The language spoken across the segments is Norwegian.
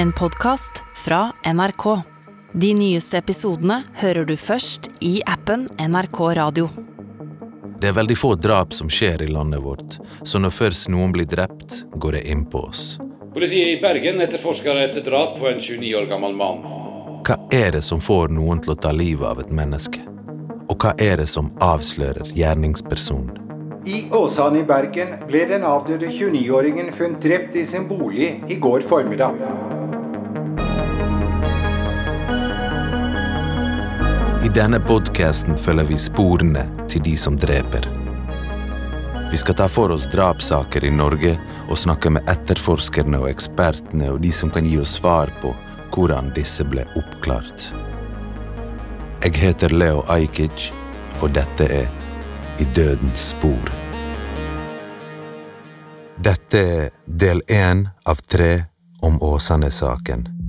En podkast fra NRK. De nyeste episodene hører du først i appen NRK Radio. Det er veldig få drap som skjer i landet vårt, så når først noen blir drept, går det inn på oss. Politiet i Bergen etterforsker et drap på en 29 år gammel mann. Hva er det som får noen til å ta livet av et menneske? Og hva er det som avslører gjerningspersonen? I Åsane i Bergen ble den avdøde 29-åringen funnet drept i sin bolig i går formiddag. I denne podkasten følger vi sporene til de som dreper. Vi skal ta for oss drapssaker i Norge og snakke med etterforskerne og ekspertene og de som kan gi oss svar på hvordan disse ble oppklart. Jeg heter Leo Ajkic, og dette er I dødens spor. Dette er del én av tre om Åsane-saken.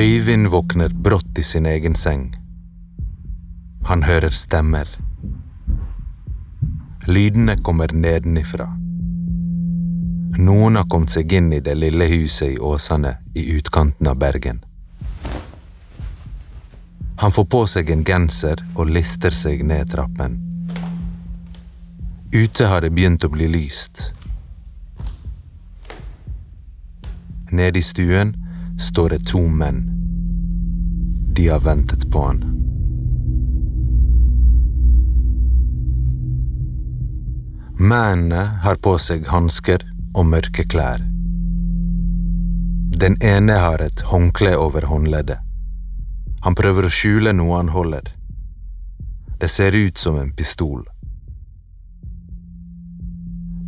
Øyvind våkner brått i sin egen seng. Han hører stemmer. Lydene kommer nedenifra. Noen har kommet seg inn i det lille huset i Åsane i utkanten av Bergen. Han får på seg en genser og lister seg ned trappen. Ute har det begynt å bli lyst. Nede i stuen står det to menn. De har ventet på han. Mennene har på seg hansker og mørke klær. Den ene har et håndkle over håndleddet. Han prøver å skjule noe han holder. Det ser ut som en pistol.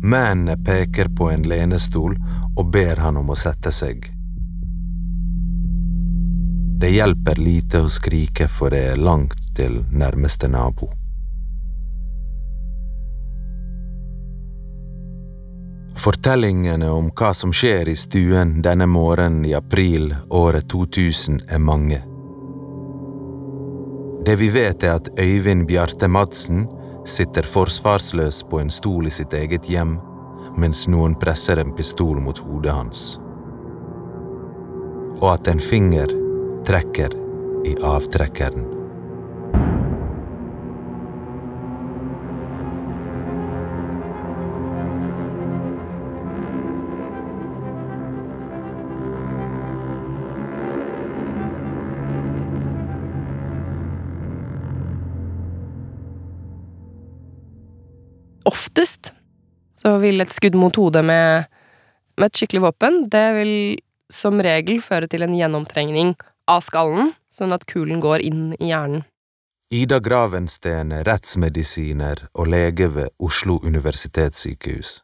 Mennene peker på en lenestol og ber han om å sette seg. Det hjelper lite å skrike, for det er langt til nærmeste nabo. Fortellingene om hva som skjer i stuen denne morgenen i april året 2000 er mange. Det vi vet er at Øyvind Bjarte Madsen sitter forsvarsløs på en stol i sitt eget hjem, mens noen presser en pistol mot hodet hans. Og at en finger trekker i avtrekkeren. Oftest så vil et skudd mot hodet med, med et skikkelig våpen, det vil som regel føre til en gjennomtrengning av skallen, sånn at kulen går inn i hjernen. Ida Gravensten er rettsmedisiner og lege ved Oslo universitetssykehus.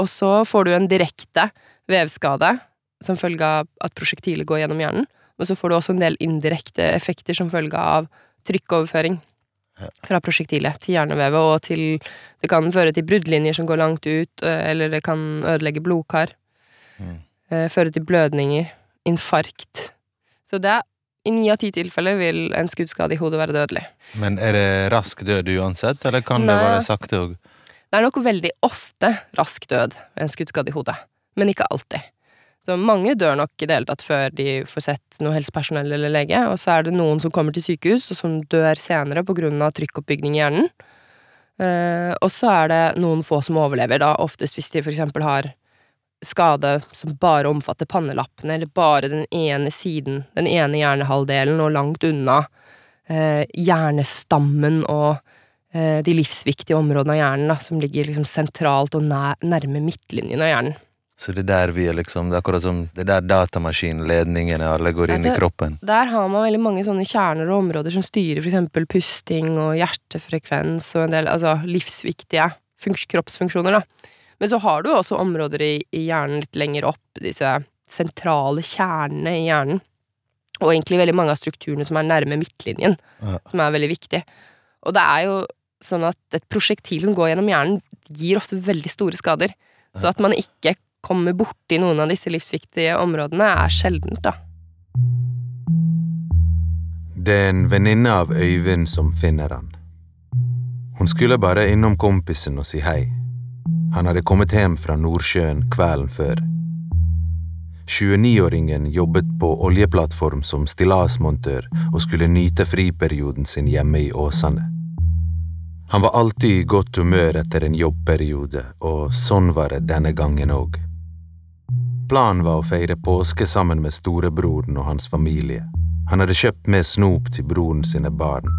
Og så får du en direkte vevskade som følge av at prosjektilet går gjennom hjernen, men så får du også en del indirekte effekter som følge av trykkoverføring fra prosjektilet til hjernevevet, og til Det kan føre til bruddlinjer som går langt ut, eller det kan ødelegge blodkar. Mm. Føre til blødninger, infarkt. Så det i ni av ti tilfeller vil en skuddskade i hodet være dødelig. Men er det rask død uansett, eller kan Nei. det være sakte òg? Det er nok veldig ofte rask død ved en skuddskade i hodet, men ikke alltid. Så mange dør nok i det hele tatt før de får sett noe helsepersonell eller lege, og så er det noen som kommer til sykehus, og som dør senere på grunn av trykkoppbygging i hjernen. Uh, og så er det noen få som overlever, da, oftest hvis de for eksempel har skade som bare omfatter pannelappene, eller bare den ene siden, den ene hjernehalvdelen, og langt unna eh, hjernestammen og eh, de livsviktige områdene av hjernen, da, som ligger liksom sentralt og nær, nærme midtlinjen av hjernen. Så det er der vi er liksom, det er akkurat som det er der datamaskinledningene alle går inn altså, i kroppen? Der har man veldig mange sånne kjerner og områder som styrer eksempel pusting og hjertefrekvens og en del altså livsviktige kroppsfunksjoner, da. Men så har du også områder i, i hjernen litt lenger opp, disse sentrale kjernene i hjernen. Og egentlig veldig mange av strukturene som er nærme midtlinjen, ja. som er veldig viktig. Og det er jo sånn at et prosjektil som går gjennom hjernen, gir ofte veldig store skader. Så at man ikke kommer borti noen av disse livsviktige områdene, er sjeldent, da. Det er en venninne av Øyvind som finner han. Hun skulle bare innom kompisen og si hei. Han hadde kommet hjem fra Nordsjøen kvelden før. 29-åringen jobbet på oljeplattform som stillasmontør og skulle nyte friperioden sin hjemme i Åsane. Han var alltid i godt humør etter en jobbperiode, og sånn var det denne gangen òg. Planen var å feire påske sammen med storebroren og hans familie. Han hadde kjøpt med snop til broren sine barn.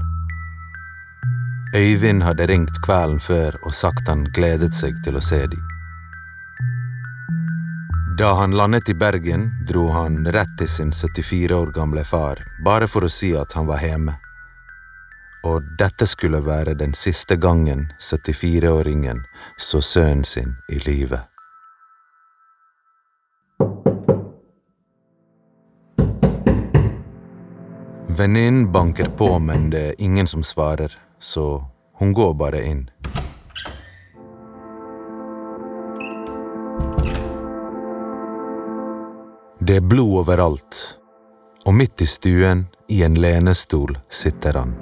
Øyvind hadde ringt kvelden før og sagt han gledet seg til å se dem. Da han landet i Bergen, dro han rett til sin 74 år gamle far, bare for å si at han var hjemme. Og dette skulle være den siste gangen 74-åringen så sønnen sin i live. Venninnen banker på, men det er ingen som svarer, så hun går bare inn. Det er blod overalt, og midt i stuen, i en lenestol, sitter han.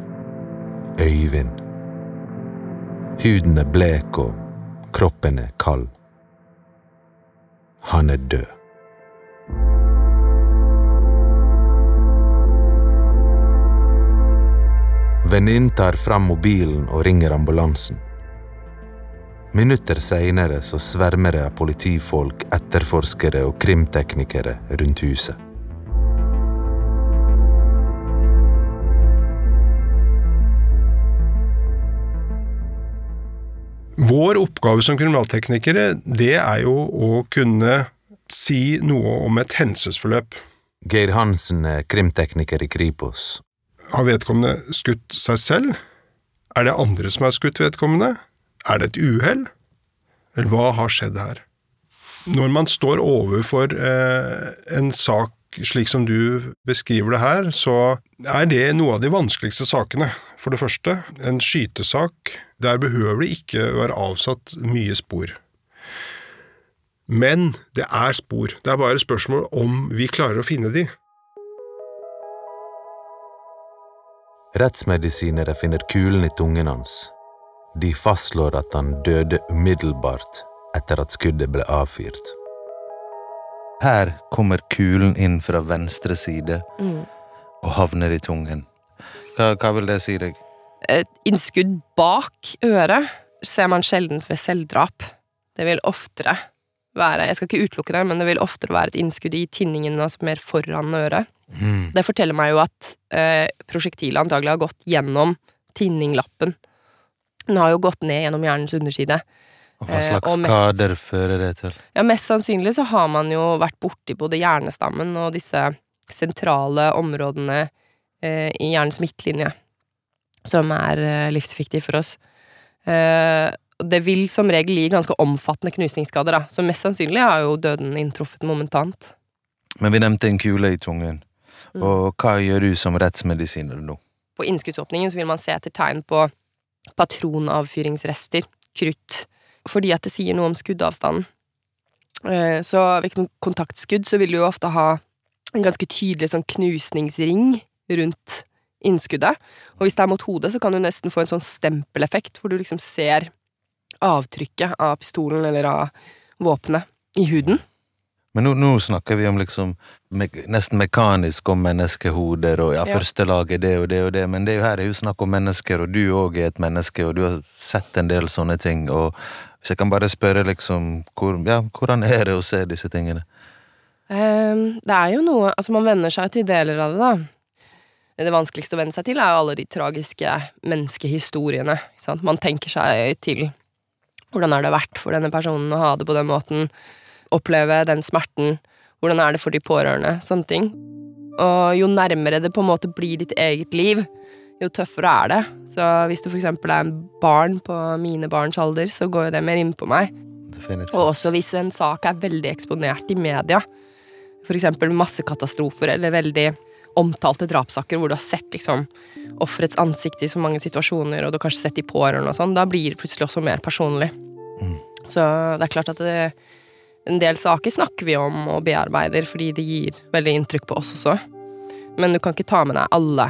Øyvind. Huden er blek og kroppen er kald. Han er død. Venninnen tar fram mobilen og ringer ambulansen. Minutter seinere så svermer det av politifolk, etterforskere og krimteknikere rundt huset. Vår oppgave som kriminalteknikere, det er jo å kunne si noe om et hendelsesforløp. Geir Hansen er krimtekniker i Kripos. Har vedkommende skutt seg selv? Er det andre som har skutt vedkommende? Er det et uhell? Eller hva har skjedd her? Når man står overfor eh, en sak slik som du beskriver det her, så er det noe av de vanskeligste sakene. For det første, en skytesak, der behøver det ikke være avsatt mye spor. Men det er spor. Det er bare spørsmål om vi klarer å finne de. Rettsmedisinere finner kulen i tungen hans. De fastslår at han døde umiddelbart etter at skuddet ble avfyrt. Her kommer kulen inn fra venstre side og havner i tungen. Hva, hva vil det si deg? Et innskudd bak øret ser man sjelden ved selvdrap. Det vil oftere være Jeg skal ikke utelukke det, men det vil oftere være et innskudd i tinningen, altså mer foran øret. Det forteller meg jo at eh, prosjektilet antagelig har gått gjennom tinninglappen. Den har jo gått ned gjennom hjernens underside. Og hva Eh, slags og mest- skader fører det til? Ja, mest sannsynlig så har man jo vært borti både hjernestammen og disse sentrale områdene eh, i hjernens midtlinje, som er eh, livsviktig for oss. Eh, det vil som regel gi ganske omfattende knusningsskader, da, så mest sannsynlig har jo døden inntruffet momentant. Men vi nevnte en kule i tungen. Mm. Og hva gjør du som rettsmedisiner nå? På innskuddsåpningen så vil man se etter tegn på patronavfyringsrester, krutt, fordi at det sier noe om skuddavstanden. Eh, Så ved kon- kontaktskudd så vil du jo ofte ha en ganske tydelig sånn knusningsring rundt innskuddet. Og hvis det er mot hodet, så kan du nesten få en sånn stempeleffekt, hvor du liksom ser avtrykket av pistolen eller av våpenet i huden. Men nå, nå snakker vi om liksom me nesten mekanisk om menneskehoder, og ja, Ja. første lag er det og det og det, men det er jo her er jo snakk om mennesker, og du òg er et menneske, og du har sett en del sånne ting, og hvis jeg kan bare spørre liksom, hvor, ja, hvordan er det å se disse tingene? Um, det er jo noe Altså, man venner seg til deler av det, da. Det vanskeligste å venne seg til er jo alle de tragiske menneskehistoriene. Sant? Man tenker seg til hvordan har det vært for denne personen å ha det på den måten, oppleve den smerten, hvordan er det for de pårørende, sånne ting. Og jo nærmere det på en måte blir ditt eget liv, jo tøffere er det. Så hvis du eksempel er en barn på mine barns alder, så går jo det mer inn på meg. Definitivt. Og også hvis en sak er veldig eksponert i media, eksempel massekatastrofer eller veldig omtalte drapssaker hvor du har sett liksom offerets ansikt i så mange situasjoner, og du har kanskje sett de pårørende og sånn, da blir det plutselig også mer personlig. Så det er klart at det, en del saker snakker vi om og bearbeider fordi det gir veldig inntrykk på oss også. Men du kan ikke ta med deg alle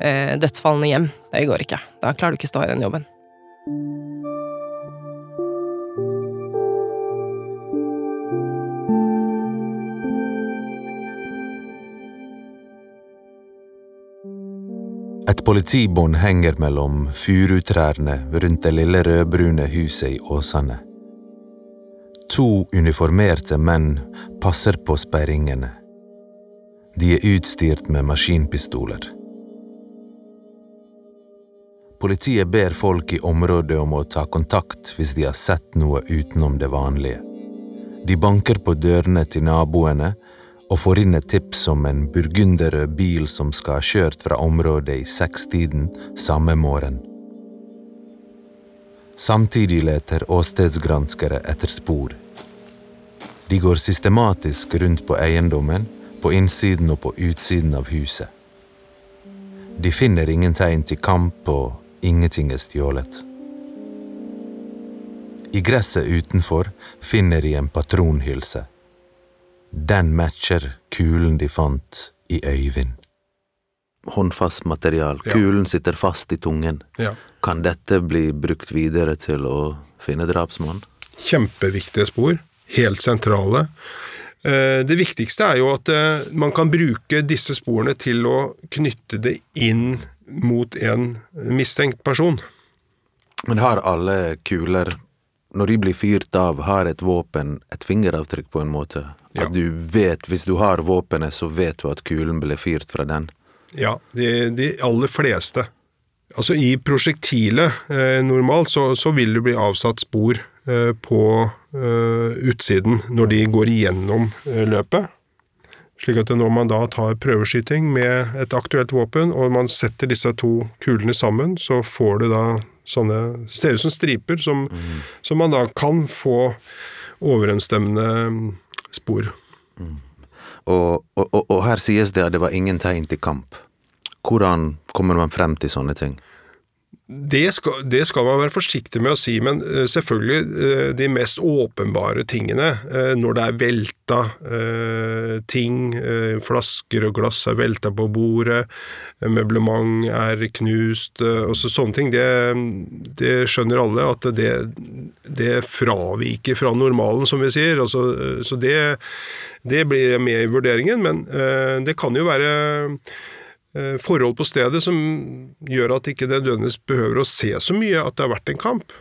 eh, dødsfallene hjem. Det går ikke. Da klarer du ikke å stå i den jobben. Et politibånd henger mellom furutrærne rundt det lille rødbrune huset i Åsane. To uniformerte menn passer på sperringene. De er utstyrt med maskinpistoler. Politiet ber folk i området om å ta kontakt hvis de har sett noe utenom det vanlige. De banker på dørene til naboene og får inn et tips om en burgunderrød bil som skal ha kjørt fra området i sekstiden samme morgen. Samtidig leter åstedsgranskere etter spor. De går systematisk rundt på eiendommen, på innsiden og på utsiden av huset. De finner ingen tegn til kamp, og ingenting er stjålet. I gresset utenfor finner de en patronhylse. Den matcher kulen de fant i Øyvind. Håndfast material. Ja. Kulen sitter fast i tungen. Ja. Kan dette bli brukt videre til å finne drapsmannen? Kjempeviktige spor. Helt sentrale. Eh, Det viktigste er jo at eh, man kan bruke disse sporene til å knytte det inn mot en mistenkt person. Men har alle kuler, når de blir fyrt av, har et våpen et fingeravtrykk på en måte? Ja. At du vet, hvis du har våpenet, så vet du at kulen ble fyrt fra den? Ja, de, de aller fleste. Altså i prosjektilet eh, normalt så, så vil det bli avsatt spor på eh, utsiden når de går igjennom eh, løpet. Slik at når man da tar prøveskyting med et aktuelt våpen, og man setter disse to kulene sammen, så får du da sånne Ser ut som striper, som, som man da kan få overensstemmende mm, spor. Og, og, og, og her sies det at det var ingen tegn til kamp. Hvordan kommer man frem til sånne ting? Det skal, det skal man være forsiktig med å si, men eh, selvfølgelig eh, de mest åpenbare tingene, eh, når det er velta ting, flasker og glass er velta på bordet, møblement er knust, også og sånne ting, det, det skjønner alle at det, det fraviker fra normalen, som vi sier. Altså, så det, det blir med i vurderingen, men det kan jo være forhold på stedet som gjør at ikke det nødvendigvis behøver å se så mye at det har vært en kamp.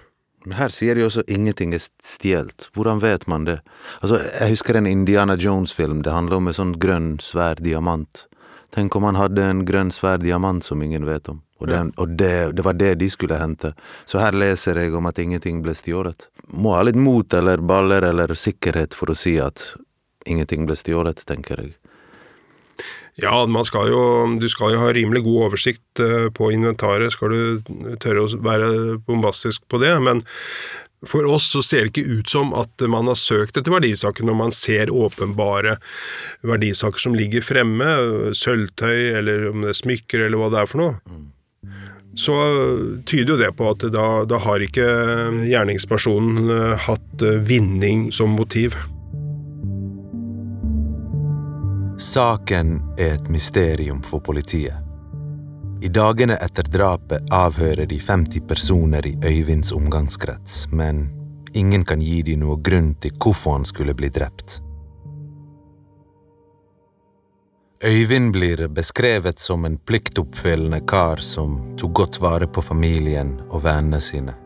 Men her sier de også ingenting er stjålet. Hvordan vet man det? Altså, Jeg husker en Indiana Jones-film. Det handler om en sånn grønn, svær diamant. Tenk om han hadde en grønn, svær diamant som ingen vet om. Og, den, og det, det var det de skulle hente. Så her leser jeg om at ingenting ble stjålet. Må ha litt mot eller baller eller sikkerhet for å si at ingenting ble stjålet, tenker jeg. Ja, skal jo, du skal jo ha rimelig god oversikt eh, på inventaret, skal du tørre å være bombastisk på det, men for oss så ser det ikke ut som at man har søkt etter verdisaker når man ser åpenbare verdisaker som ligger fremme, sølvtøy eller om det er smykker eller hva det er for noe. Så tyder jo det på at da, da har ikke gjerningspersonen eh, hatt eh, vinning som motiv. Saken er et mysterium for politiet. I dagene etter drapet avhører de 50 personer i Øyvinds omgangskrets, men ingen kan gi dem noe grunn til hvorfor han skulle bli drept. Øyvind blir beskrevet som en pliktoppfyllende kar som tok godt vare på familien og vennene sine.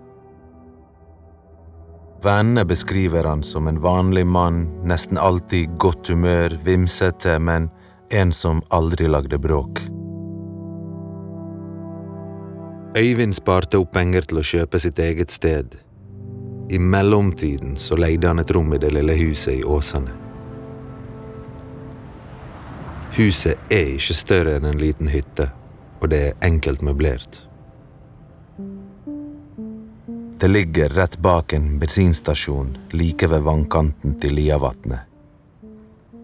Vennene beskriver han som en vanlig mann, nesten alltid i godt humør, vimsete, men en som aldri lagde bråk. Øyvind sparte opp penger til å kjøpe sitt eget sted. I mellomtiden så leide han et rom i det lille huset i Åsane. Huset er ikke større enn en liten hytte, og det er enkelt møblert. Det ligger rett bak en bensinstasjon like ved vannkanten til Liavatnet.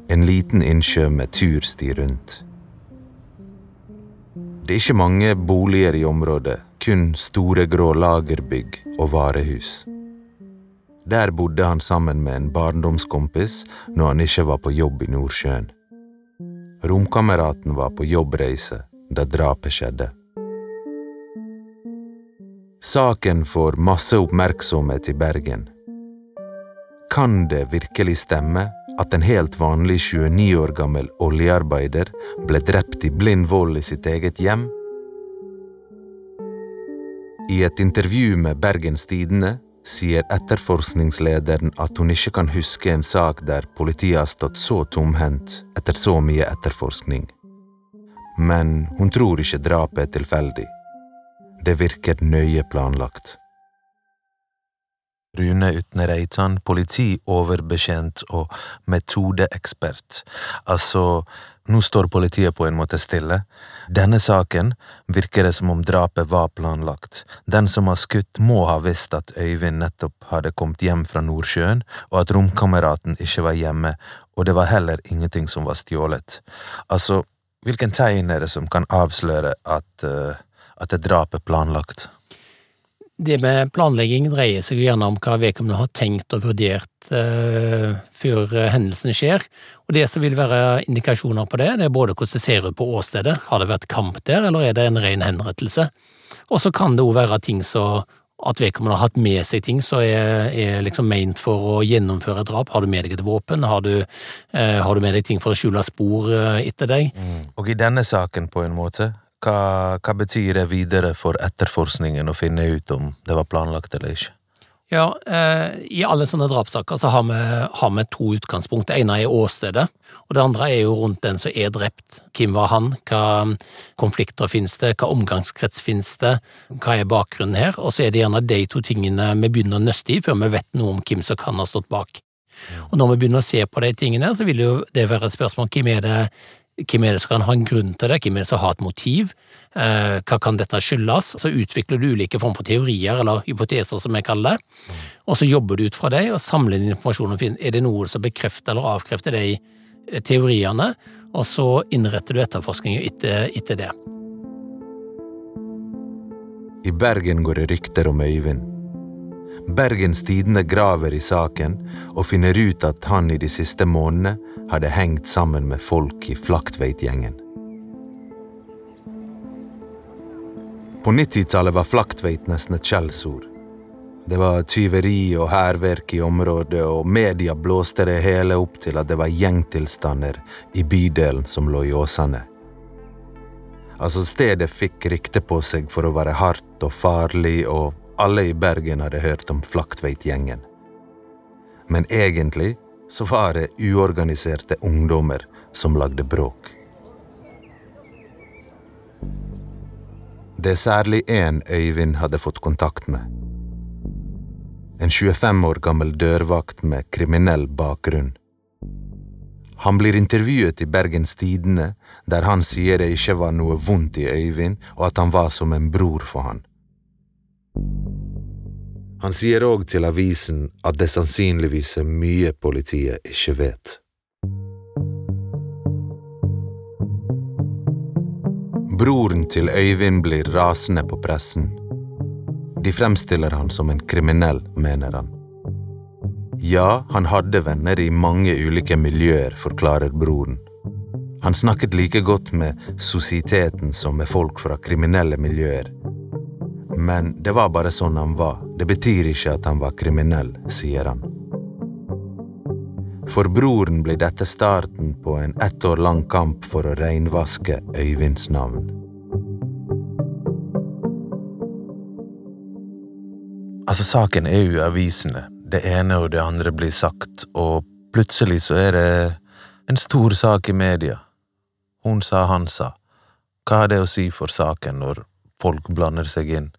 En liten innsjø med tursti rundt. Det er ikke mange boliger i området, kun store grå lagerbygg og varehus. Der bodde han sammen med en barndomskompis når han ikke var på jobb i Nordsjøen. Romkameraten var på jobbreise da drapet skjedde. Saken får masse oppmerksomhet i Bergen. Kan det virkelig stemme at en helt vanlig 29 år gammel oljearbeider ble drept i blind vold i sitt eget hjem? I et intervju med Bergens Tidende sier etterforskningslederen at hun ikke kan huske en sak der politiet har stått så tomhendt etter så mye etterforskning. Men hun tror ikke drapet er tilfeldig. Det virker nøye planlagt. Rune Utne Reitan, politioverbetjent og metodeekspert. Altså, nå står politiet på en måte stille. Denne saken virker det som om drapet var planlagt. Den som har skutt, må ha visst at Øyvind nettopp hadde kommet hjem fra Nordsjøen, og at romkameraten ikke var hjemme, og det var heller ingenting som var stjålet. Altså, hvilken tegn er det som kan avsløre at, uh, at et drap er planlagt? det med planlegging dreier seg gjerne om hva vedkommende har tenkt og vurdert eh, før hendelsen skjer. Og Det som vil være indikasjoner på det, det er både hvordan det ser ut på åstedet, har det vært kamp der, eller er det en ren henrettelse? Og så kan det òg være ting så at vedkommende har hatt med seg ting som er, er, liksom ment for å gjennomføre et drap. Har du med deg et våpen? Har du, eh, har du med deg ting for å skjule spor eh, etter deg? Mm. Og i denne saken, på en måte, hva, hva, betyr det videre for etterforskningen å finne ut om det var planlagt eller ikke? Ja, eh, I alle sånne drapssaker så har vi, har vi, to utgangspunkt. Det ene er åstedet, og det andre er jo rundt den som er drept. Hvem var han? Hva konflikter finnes det? Hva omgangskrets finnes det? Hva er bakgrunnen her? Og så er det gjerne de to tingene vi begynner å nøste i før vi vet noe om hvem som kan ha stått bak. Og når vi begynner å se på de tingene, så vil jo det være et spørsmål hvem er det hvem er det som kan ha en grunn til det, hvem er det som har et motiv, eh, hva kan dette skyldes? Så utvikler du ulike former for teorier, eller hypoteser som jeg kaller det, og så jobber du ut fra det og samler inn informasjon og finner er det noe som bekrefter eller avkrefter de i teoriene, og så innretter du etterforskningen etter, etter det. I Bergen går det rykter om Øyvind. Bergens Tidende graver i saken og finner ut at han i de siste månedene hadde hengt sammen med folk i Flaktveit-gjengen. På 90-tallet var Flaktveit nesten et skjellsord. Det var tyveri og hærverk i området, og media blåste det hele opp til at det var gjengtilstander i bydelen som lå i Åsane. Altså, stedet fikk rykte på seg for å være hardt og farlig, og alle i Bergen hadde hørt om Flaktveit-gjengen. Men egentlig så var det uorganiserte ungdommer som lagde bråk. Det er særlig én Øyvind hadde fått kontakt med. En 25 år gammel dørvakt med kriminell bakgrunn. Han blir intervjuet i Bergens Tidende, der han sier det ikke var noe vondt i Øyvind, og at han var som en bror for han. Han sier òg til avisen at det sannsynligvis er mye politiet ikke vet. Broren til Øyvind blir rasende på pressen. De fremstiller han som en kriminell, mener han. Ja, han hadde venner i mange ulike miljøer, forklarer broren. Han snakket like godt med sosieteten som med folk fra kriminelle miljøer men det var bare sånn han var. Det betyr ikke at han var kriminell, sier han. For broren blir dette starten på en ett år lang kamp for å reinvaske Øyvinds navn. Altså, saken er jo avisene. Det ene og det andre blir sagt, og plutselig så er det en stor sak i media. Hun sa, han sa. Hva har det å si for saken når folk blander seg inn?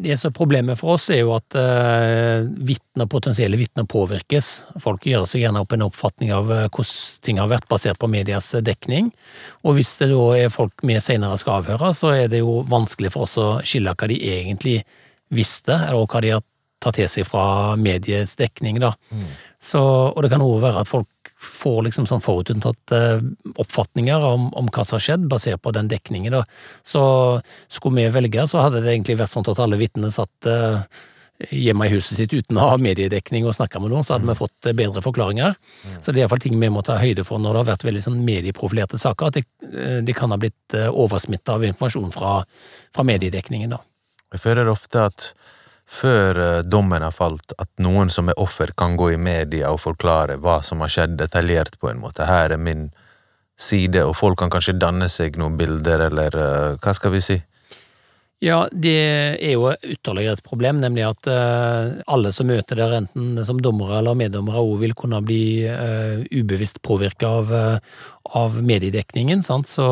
Det som er Problemet for oss er jo at uh, vitner, potensielle vitner påvirkes. Folk gjør seg gjerne opp en oppfatning av uh, hvordan ting har vært, basert på medias eh, dekning. Og hvis det da er folk vi senere skal avhøre, så er det jo vanskelig for oss å skille hva de egentlig visste, eller hva de har tatt til seg fra mediets dekning. da. Mm. Så, og det kan òg være at folk får liksom sånn forutinntatte eh, oppfatninger om, om, hva som har skjedd, basert på den dekningen. Da. Så skulle vi velge, så hadde det egentlig vært sånn at alle vitnene satt uh, hjemme i huset sitt uten å ha mediedekning og snakke med noen, så hadde vi fått eh, bedre forklaringer. Så det er iallfall ting vi må ta høyde for når det har vært veldig sånn medieprofilerte saker, at de, de kan ha blitt oversmitta av informasjon fra, fra mediedekningen. da. Jeg føler ofte at før dommen har falt, at noen som er offer, kan gå i media og forklare hva som har skjedd, detaljert på en måte. Her er min side, og folk kan kanskje danne seg noen bilder, eller hva skal vi si? Ja, det er jo ytterligere et problem, nemlig at uh, alle som møter der, enten som dommere eller meddommere, òg vil kunne bli uh, ubevisst påvirka av, uh, av, mediedekningen. Sant? Så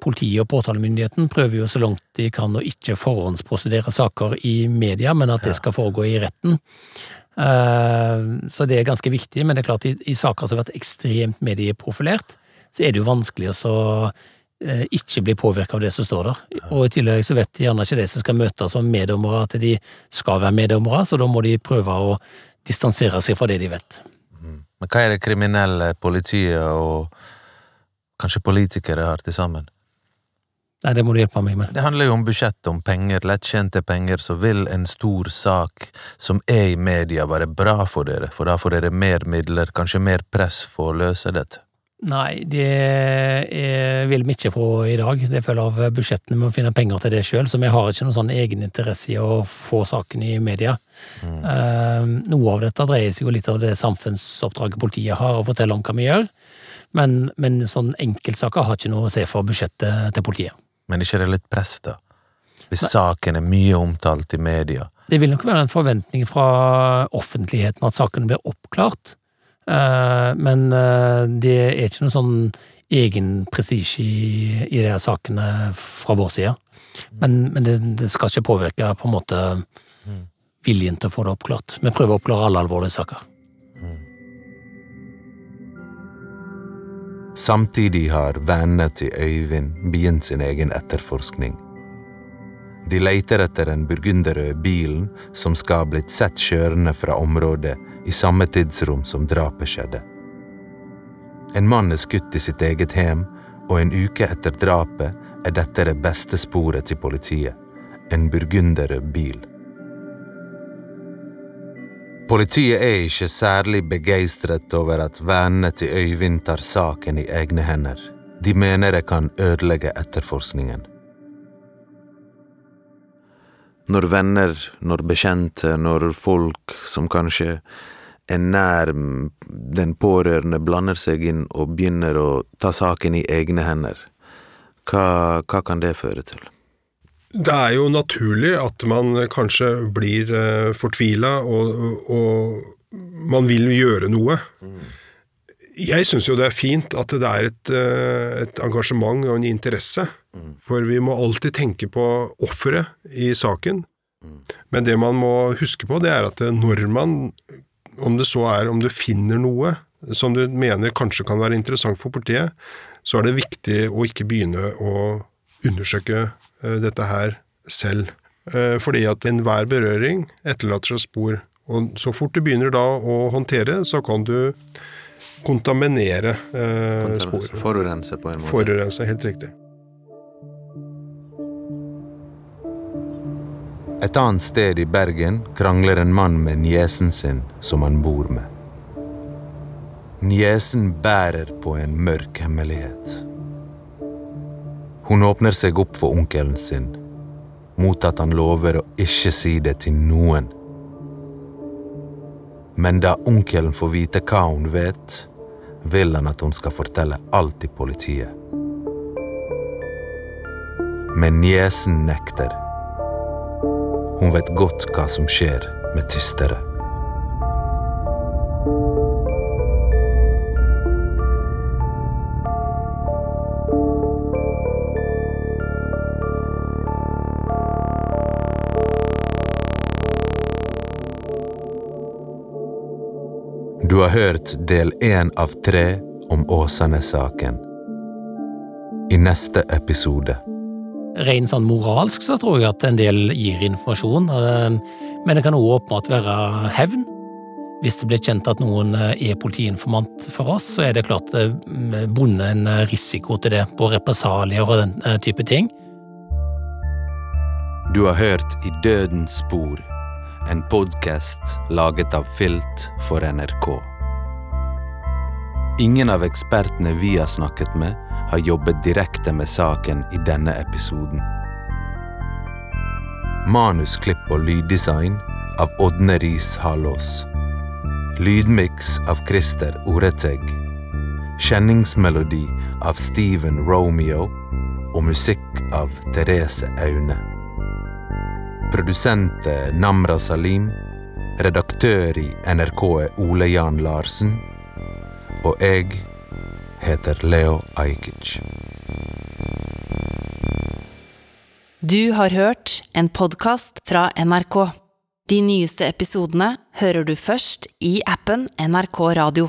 politiet og påtalemyndigheten prøver jo så langt de kan å ikke forhåndsprosedere saker i media, men at det skal foregå i retten. Så det er ganske viktig, men det er klart i, i saker som har vært ekstremt medieprofilert, så er det jo vanskelig å Eh, ikke blir påvirka av det som står der. Og i tillegg så vet gjerne ikke de som skal møtes som meddommere at de skal være meddommere, så da må de prøve å distansere seg fra det de vet. Mm. Men hva er det kriminelle, politiet og kanskje politikere har til sammen? Nei, det må du hjelpe meg med. Det handler jo om budsjett, om penger, lettjente penger, så vil en stor sak som er i media være bra for dere, for da får dere mer midler, kanskje mer press for å løse dette. Nei, det er, vil vi ikke få i dag. Det følger av budsjettene. Vi må finne penger til det sjøl, så vi har ikke noen sånn egeninteresse i å få saken i media. Mm. Uh, noe av dette dreier seg jo litt om det samfunnsoppdraget politiet har, å fortelle om hva vi gjør. Men, men sånn enkeltsaker har ikke noe å se for budsjettet til politiet. Men ikke det litt press, da? Hvis Nei. saken er mye omtalt i media? Det vil nok være en forventning fra offentligheten at saken blir oppklart. Eh, men eh, det er ikke noen sånn egen prestisje i, de sakene fra vår side. Men, men det, det, skal ikke påvirke på en måte viljen til å få det oppklart. Vi prøver å oppklare alle alvorlige saker. Samtidig har vennene til Øyvind begynt sin egen etterforskning. De leter etter den burgunderrøde bilen som skal ha blitt sett kjørende fra området i samme tidsrom som drapet skjedde. En mann er skutt i sitt eget hjem, og en uke etter drapet er dette det beste sporet til politiet – en burgunderrød bil. Politiet er ikke særlig begeistret over at vennene til Øyvind tar saken i egne hender. De mener det kan ødelegge etterforskningen. Når venner, når bekjente, når folk som kanskje er nær den pårørende, blander seg inn og begynner å ta saken i egne hender, hva, hva kan det føre til? Det er jo naturlig at man kanskje blir uh, fortvila, og, og, man vil gjøre noe. Mm. Jeg syns jo det er fint at det er et, uh, et engasjement og en interesse. Mm. For vi må alltid tenke på offeret i saken. Mm. Men det man må huske på, det er at når man om det så er om du finner noe som du mener kanskje kan være interessant for politiet, så er det viktig å ikke begynne å undersøke uh, dette her selv. Uh, fordi at enhver berøring etterlater seg spor. Og så fort du begynner da å håndtere, så kan du kontaminere eh, spor. Forurense, på en måte. Forurense, helt riktig. Et annet sted i Bergen krangler en mann med niesen sin, som han bor med. Niesen bærer på en mørk hemmelighet. Hun åpner seg opp for onkelen sin, mot at han lover å ikke si det til noen. Men da onkelen får vite hva hun vet, vil han at hun skal fortelle alt til politiet. Men niesen nekter. Hun vet godt hva som skjer med tystere. Har hørt del én av tre om Åsane-saken. I neste episode Rent sånn moralsk så tror jeg at en del gir informasjon, eh, men det kan òg åpenbart være hevn. Hvis det blir kjent at noen eh, er politiinformant for oss, så er det klart eh, bundet en risiko til det, på represalier og den type ting. Du har hørt I dødens spor, en podkast laget av Filt for NRK. Ingen av ekspertene vi har snakket med, har jobbet direkte med saken i denne episoden. Manusklipp og lyddesign av Ådne Riis Halås. Lydmiks av Christer Oreteg. Kjenningsmelodi av Steven Romeo og musikk av Therese Aune. Produsent Namra Salim. Redaktør i NRK er Ole Jan Larsen. Og jeg heter Leo Ajkic. Du har hørt en podkast fra NRK. De nyeste episodene hører du først i appen NRK Radio.